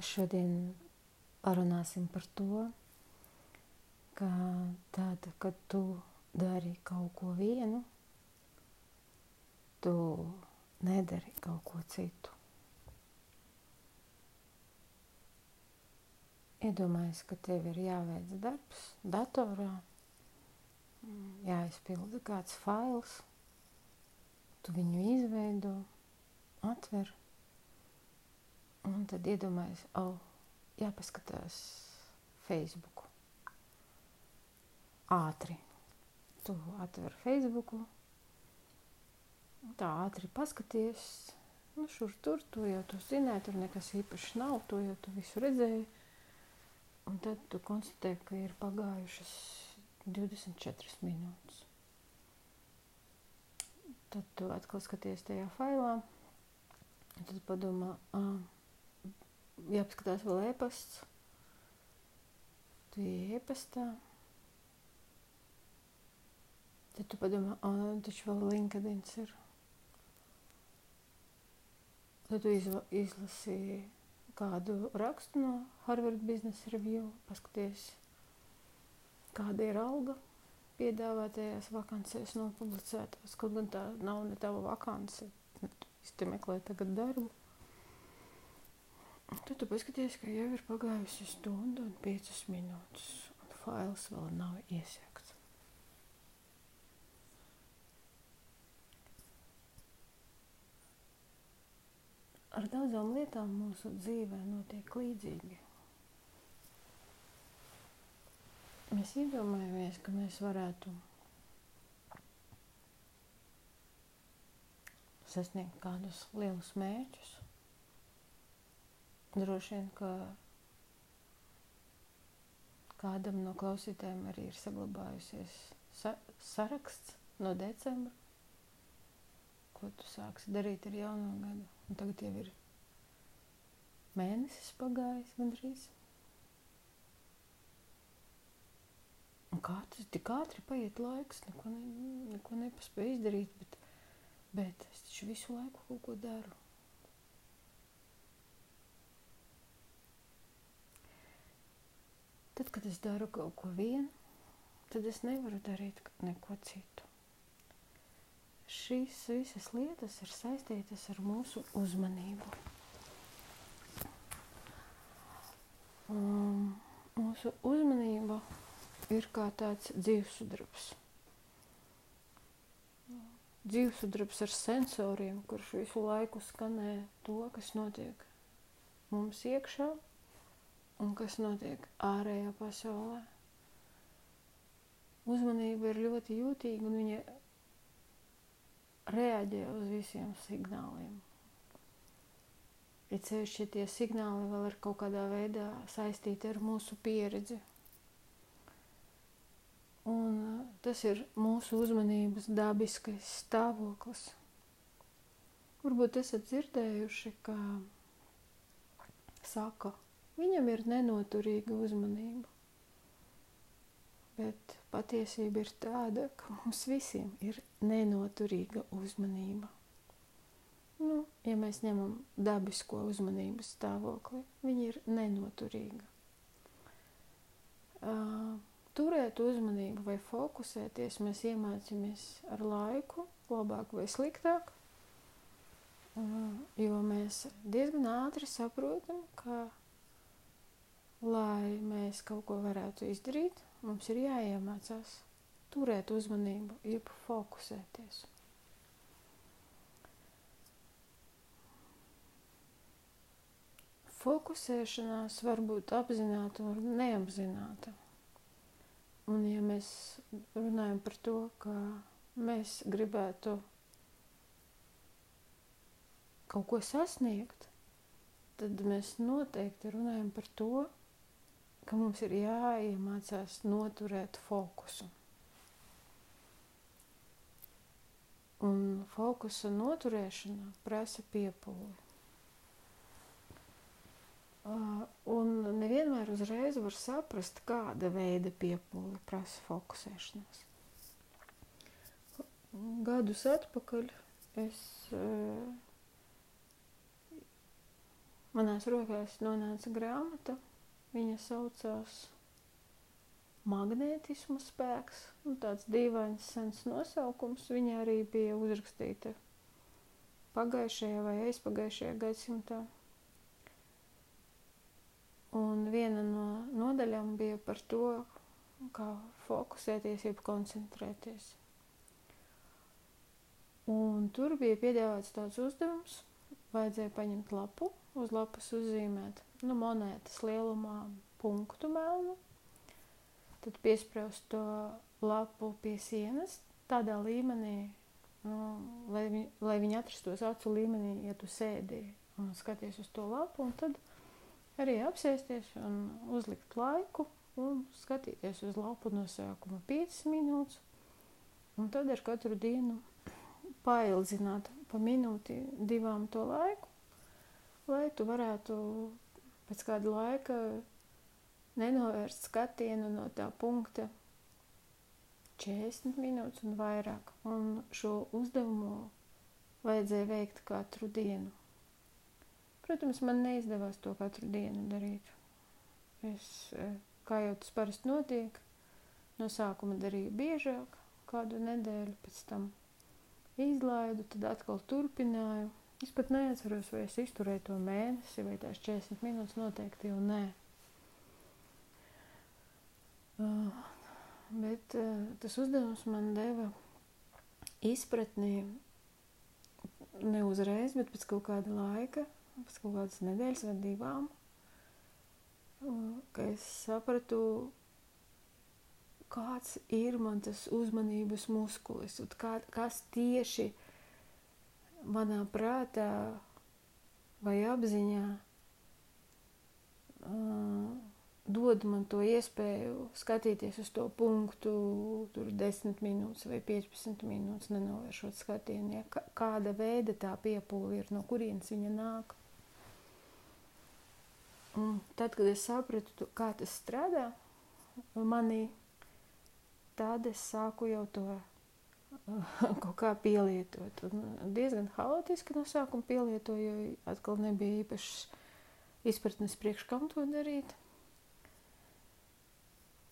Šodien parunāsim par to, ka tad, kad tu dari kaut ko vienu, tu nedari kaut ko citu. Iedomājies, ka tev ir jāveic darbs datorā, jāizpilda kāds fails, tu viņu izveido, atver tad iedomājies, oh, jāpaskatās Facebook. Ātri. Tu atver Facebook. Tā ātri paskaties. Nu, šur tur, to jau tu zināji, tur nekas īpašs nav, to jau tu visu redzēji. Un tad tu konstatē, ka ir pagājušas 24 minūtes. Tad tu atkal skaties tajā failā. Tad padomā, ah, jāpaskatās vēl e-pasts. Tu ej e-pastā. Tad tu padomā, ah, taču vēl LinkedIn ir. Tad tu izlasīji kādu rakstu no Harvard Business Review, paskaties, kāda ir alga piedāvātajās vakancēs nopublicētās. Kaut gan tā nav ne tava vakance, tu meklē tagad darbu. Tad tu paskaties, ka jau ir pagājusi stunda un piecas minūtes, un fails vēl nav iesakts. Ar daudzām lietām mūsu dzīvē notiek līdzīgi. Mēs iedomājamies, ka mēs varētu sasniegt kādus lielus mērķus, Droši vien, ka kādam no klausītājiem arī ir saglabājusies sa saraksts no decembra, ko tu sāksi darīt ar jauno gadu. Un tagad jau ir mēnesis pagājis gandrīz. Un kā tas tik ātri paiet laiks, neko, ne, neko nepaspēju izdarīt, bet, bet es taču visu laiku kaut ko daru. Tad, kad es daru kaut ko vienu, tad es nevaru darīt neko citu. Šīs visas lietas ir saistītas ar mūsu uzmanību. Um, mūsu uzmanība ir kā tāds dzīvesudrabs. Dzīvesudrabs ar sensoriem, kurš visu laiku skanē to, kas notiek mums iekšā un kas notiek ārējā pasaulē. Uzmanība ir ļoti jūtīga un viņa reaģē uz visiem signāliem. Ir ceļš, ja tie signāli vēl ir kaut kādā veidā saistīti ar mūsu pieredzi. Un tas ir mūsu uzmanības dabiskais stāvoklis. Varbūt esat dzirdējuši, ka saka, Viņam ir nenoturīga uzmanība. Bet patiesība ir tāda, ka mums visiem ir nenoturīga uzmanība. Nu, ja mēs ņemam dabisko uzmanības stāvokli, viņa ir nenoturīga. Uh, turēt uzmanību vai fokusēties mēs iemācāmies ar laiku, labāk vai sliktāk, uh, jo mēs diezgan ātri saprotam, ka lai mēs kaut ko varētu izdarīt, mums ir jāiemācās turēt uzmanību, jeb fokusēties. Fokusēšanās var būt apzināta un neapzināta. Un ja mēs runājam par to, ka mēs gribētu kaut ko sasniegt, tad mēs noteikti runājam par to, ka mums ir jāiemācās noturēt fokusu. Un fokusa noturēšana prasa piepūli. Un nevienmēr uzreiz var saprast, kāda veida piepūle prasa fokusēšanās. Gadus atpakaļ es, manās rokās nonāca grāmata. Viņa saucās Magnētismu spēks. Nu, tāds dīvains sens nosaukums. Viņa arī bija uzrakstīta pagājušajā vai aizpagājušajā gadsimtā. Un viena no nodaļām bija par to, kā fokusēties, jeb koncentrēties. Un tur bija piedāvāts tāds uzdevums, vajadzēja paņemt lapu, uz lapas uzzīmēt nu, monētas lielumā punktu melnu, tad piesprāst to lapu pie sienas tādā līmenī, nu, lai, vi, lai viņi atrastos acu līmenī, ja tu sēdi un skaties uz to lapu, un tad arī apsēsties un uzlikt laiku un skatīties uz lapu no sākuma 5 minūtes, un tad ar katru dienu paildzināt pa minūti divām to laiku, lai tu varētu pēc kāda laika nenovērst skatienu no tā punkta 40 minūtes un vairāk. Un šo uzdevumu vajadzēja veikt katru dienu. Protams, man neizdevās to katru dienu darīt. Es, e, kā jau tas parasti notiek, no sākuma darīju biežāk, kādu nedēļu, pēc tam izlaidu, tad atkal turpināju. Es pat neatceros, vai es izturēju to mēnesi, vai tās 40 minūtes noteikti jau nē. Uh, bet uh, tas uzdevums man deva izpratni ne uzreiz, bet pēc kaut kāda laika pēc kaut kādas nedēļas vai divām, ka es sapratu, kāds ir man tas uzmanības muskulis, un kā, kas tieši manā prātā vai apziņā uh, dod man to iespēju skatīties uz to punktu, tur 10 minūtes vai 15 minūtes, nenovēršot skatienu. Ja? Kāda veida tā piepūle ir, no kurienes viņa nāk. Un tad, kad es sapratu, kā tas strādā manī, tad es sāku jau to kaut kā pielietot. Un diezgan haotiski no sākuma pielietoju, jo atkal nebija īpašas izpratnes priekš, kam to darīt.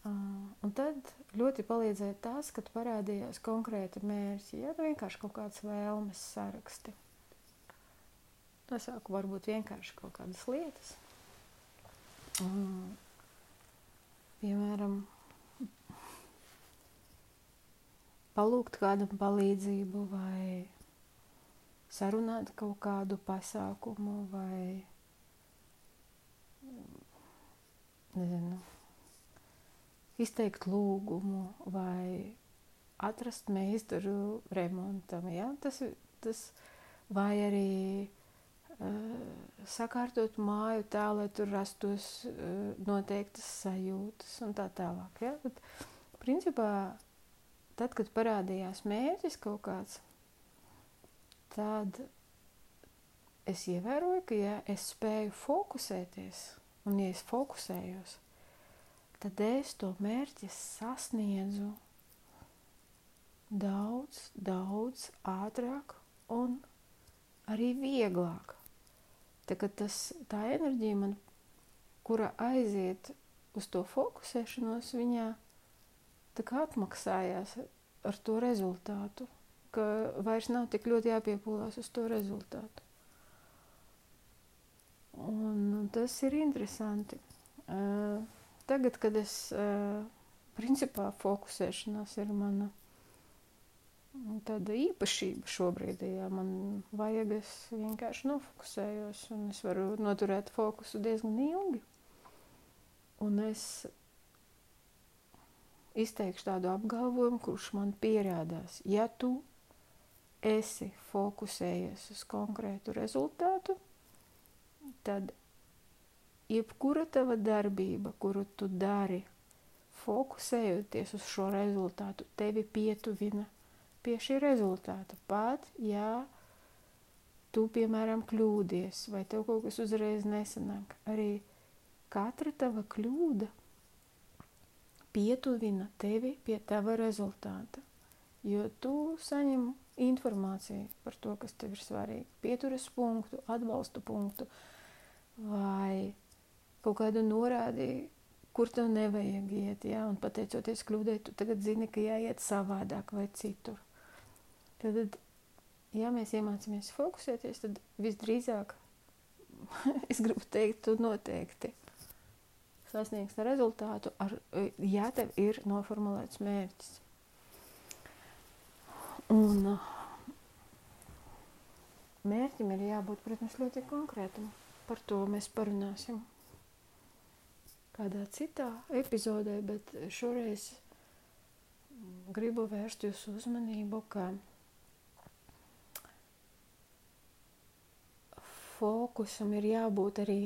Un tad ļoti palīdzēja tas, kad parādījās konkrēti mērķi, ja vienkārši kaut kāds vēlmes saraksti. Nosauku varbūt vienkārši kaut kādas lietas. Piemēram, palūgt kādam palīdzību vai sarunāt kaut kādu pasākumu vai nezinu, izteikt lūgumu vai atrast meistaru remontam. Ja? Tas, tas, vai arī sakārtot māju tā, lai tur rastos noteiktas sajūtas un tā tālāk. Ja? Bet, principā, tad, kad parādījās mērķis kaut kāds, tad es ievēroju, ka ja es spēju fokusēties, un ja es fokusējos, tad es to mērķi sasniedzu daudz, daudz ātrāk un arī vieglāk. Tā, tas, tā enerģija, man, kura aiziet uz to fokusēšanos, viņā atmaksājās ar to rezultātu, ka vairs nav tik ļoti jāpiepūlās uz to rezultātu. Un tas ir interesanti. Uh, tagad, kad es uh, principā fokusēšanās ir mana tāda īpašība šobrīd. Ja man vajag, es vienkārši nofokusējos un es varu noturēt fokusu diezgan ilgi. Un es izteikšu tādu apgalvojumu, kurš man pierādās. Ja tu esi fokusējies uz konkrētu rezultātu, tad jebkura tava darbība, kuru tu dari, fokusējoties uz šo rezultātu, tevi pietuvina pie šī rezultāta. Pat, ja tu, piemēram, kļūdies vai tev kaut kas uzreiz nesanāk, arī katra tava kļūda pietuvina tevi pie tava rezultāta. Jo tu saņem informāciju par to, kas tev ir svarīgi. Pieturas punktu, atbalstu punktu, vai kaut kādu norādīju, kur tev nevajag iet, ja, un pateicoties kļūdai, tu tagad zini, ka jāiet savādāk vai citur. Tad, ja mēs iemācāmies fokusēties, tad visdrīzāk, es gribu teikt, tu noteikti sasniegs rezultātu, ar, ja tev ir noformulēts mērķis. Un mērķim ir jābūt, protams, ļoti konkrētam. Par to mēs parunāsim kādā citā epizodē, bet šoreiz gribu vērst jūsu uzmanību, ka fokusam ir jābūt arī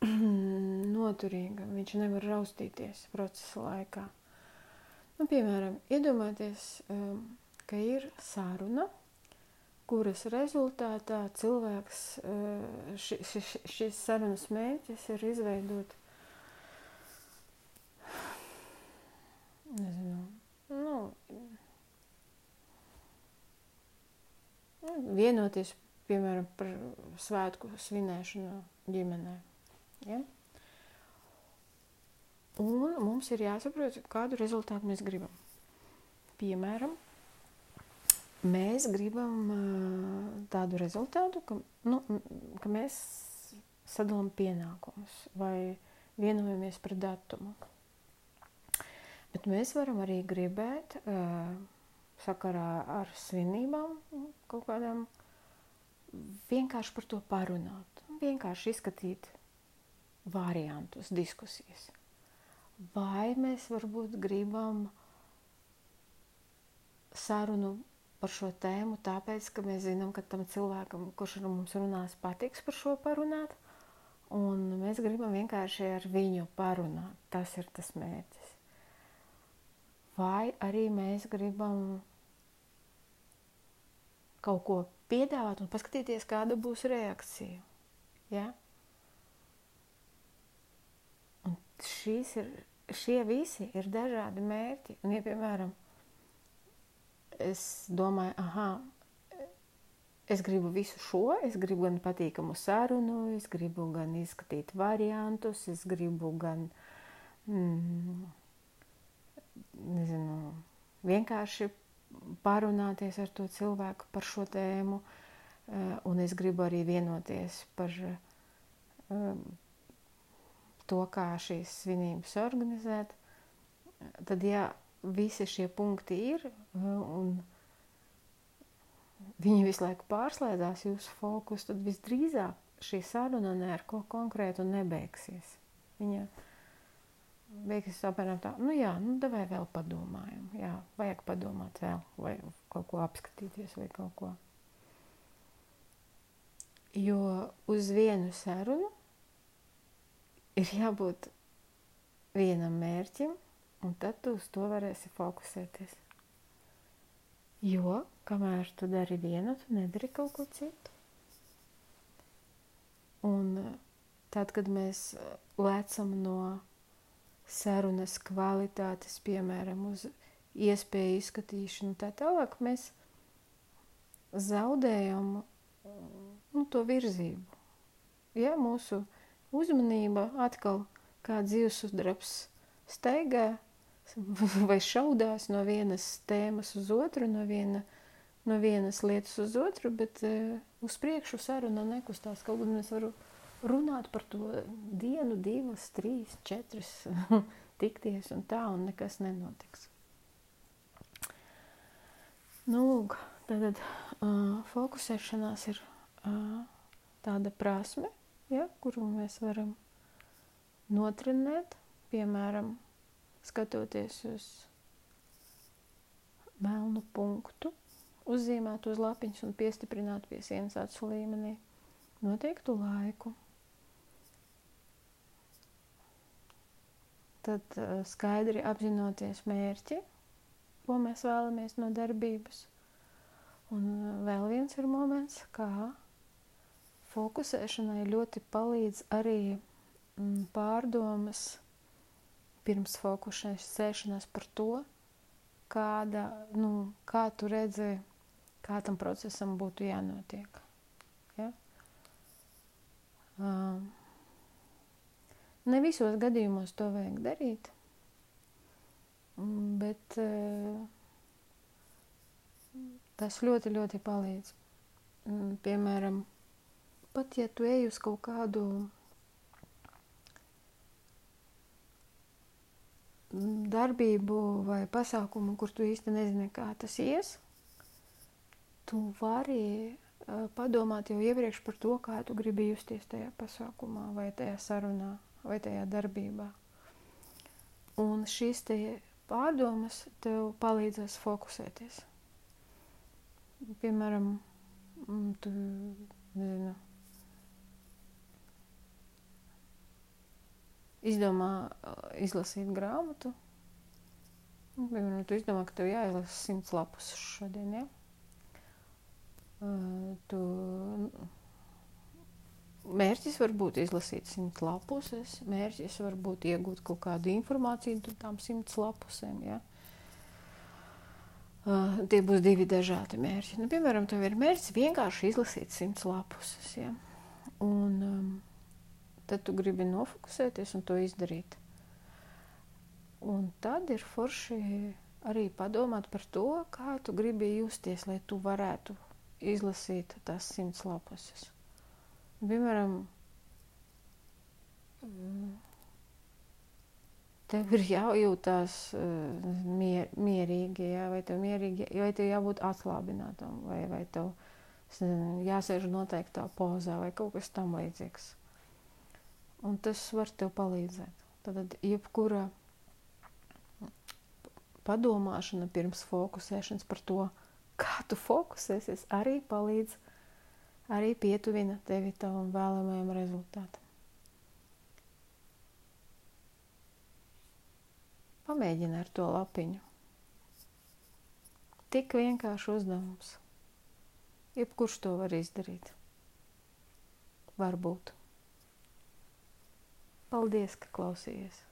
noturīgam. Viņš nevar raustīties procesa laikā. Nu, piemēram, iedomājieties, um, ka ir saruna, kuras rezultātā cilvēks uh, ši, ši, šis sarunas mērķis ir izveidot nezinu, nu, vienoties piemēram, par svētku svinēšanu ģimenē. Ja? Un mums ir jāsaprot, kādu rezultātu mēs gribam. Piemēram, mēs gribam tādu rezultātu, ka, nu, ka mēs sadalām pienākumus vai vienojamies par datumu. Bet mēs varam arī gribēt sakarā ar svinībām kaut kādām vienkārši par to parunāt, vienkārši izskatīt variantus, diskusijas. Vai mēs varbūt gribam sarunu par šo tēmu, tāpēc, ka mēs zinām, ka tam cilvēkam, kurš ar mums runās, patiks par šo parunāt, un mēs gribam vienkārši ar viņu parunāt. Tas ir tas mērķis. Vai arī mēs gribam kaut ko piedāvāt un paskatīties, kāda būs reakcija. Ja? Un šīs ir, šie visi ir dažādi mērķi. Un, ja, piemēram, es domāju, ah, es gribu visu šo, es gribu gan patīkamu sarunu, es gribu gan izskatīt variantus, es gribu gan, mm, nezinu, vienkārši parunāties ar to cilvēku par šo tēmu, eh, un es gribu arī vienoties par eh, to, kā šīs svinības organizēt. Tad, ja visi šie punkti ir, eh, un viņi visu laiku pārslēdzās jūsu fokus, tad visdrīzāk šī saruna ne ar ko konkrētu nebeigsies. Viņa Beigās apmēram tā, nu jā, nu davai vēl padomājam. Jā, vajag padomāt vēl, vai kaut ko apskatīties, vai kaut ko. Jo uz vienu sarunu ir jābūt vienam mērķim, un tad tu uz to varēsi fokusēties. Jo, kamēr tu dari vienu, tu nedari kaut ko citu. Un tad, kad mēs lecam no sarunas kvalitātes, piemēram, uz iespēju izskatīšanu, tā tālāk mēs zaudējam nu, to virzību. Ja mūsu uzmanība atkal kā dzīvesudrabs staigā vai šaudās no vienas tēmas uz otru, no, viena, no vienas lietas uz otru, bet uh, uz priekšu saruna nekustās. Kaut gan mēs varam runāt par to dienu, divas, trīs, četras, tikties un tā, un nekas nenotiks. Nu, lūk, tad uh, fokusēšanās ir uh, tāda prasme, ja, kuru mēs varam notrenēt, piemēram, skatoties uz melnu punktu, uzzīmēt uz lapiņas un piestiprināt pie sienas acu līmenī noteiktu laiku. tad uh, skaidri apzinoties mērķi, ko mēs vēlamies no darbības. Un uh, vēl viens ir moments, kā fokusēšanai ļoti palīdz arī mm, pārdomas pirms fokusēšanās par to, kāda, nu, kā tu redzi, kā tam procesam būtu jānotiek. Ja? Um, Ne visos gadījumos to vajag darīt, bet tas ļoti, ļoti palīdz. Piemēram, pat ja tu ej uz kaut kādu darbību vai pasākumu, kur tu īsti nezini, kā tas ies, tu vari padomāt jau iepriekš par to, kā tu gribi justies tajā pasākumā, vai tajā sarunā, vai tajā darbībā. Un šīs te pārdomas tev palīdzēs fokusēties. Piemēram, tu nezinu, izdomā izlasīt grāmatu. Piemēram, tu izdomā, ka tev jāizlasa simts lapus šodien, ja? Tu mērķis var būt izlasīt simt lapuses, mērķis var būt iegūt kaut kādu informāciju par tām simts lapusēm. Ja? Uh, tie būs divi dažādi mērķi. Nu, piemēram, tev ir mērķis vienkārši izlasīt simts lapuses. Ja? Un, um, tad tu gribi nofokusēties un to izdarīt. Un tad ir forši arī padomāt par to, kā tu gribi justies, lai tu varētu izlasīt tās simts lapuses. Piemēram, tev ir jājūtās mier, mierīgi, jā, vai tev mierīgi, vai tev jābūt atslābinātam, vai, vai tev jāsēž noteiktā pozā, vai kaut kas tam līdzīgs. Un tas var tev palīdzēt. Tad jebkura padomāšana pirms fokusēšanas par to, kā tu fokusēsies, arī palīdz, arī pietuvina tevi tavam vēlamajam rezultātam. Pamēģini ar to lapiņu. Tik vienkārši uzdevums. Jebkurš to var izdarīt. Varbūt. Paldies, ka klausījies!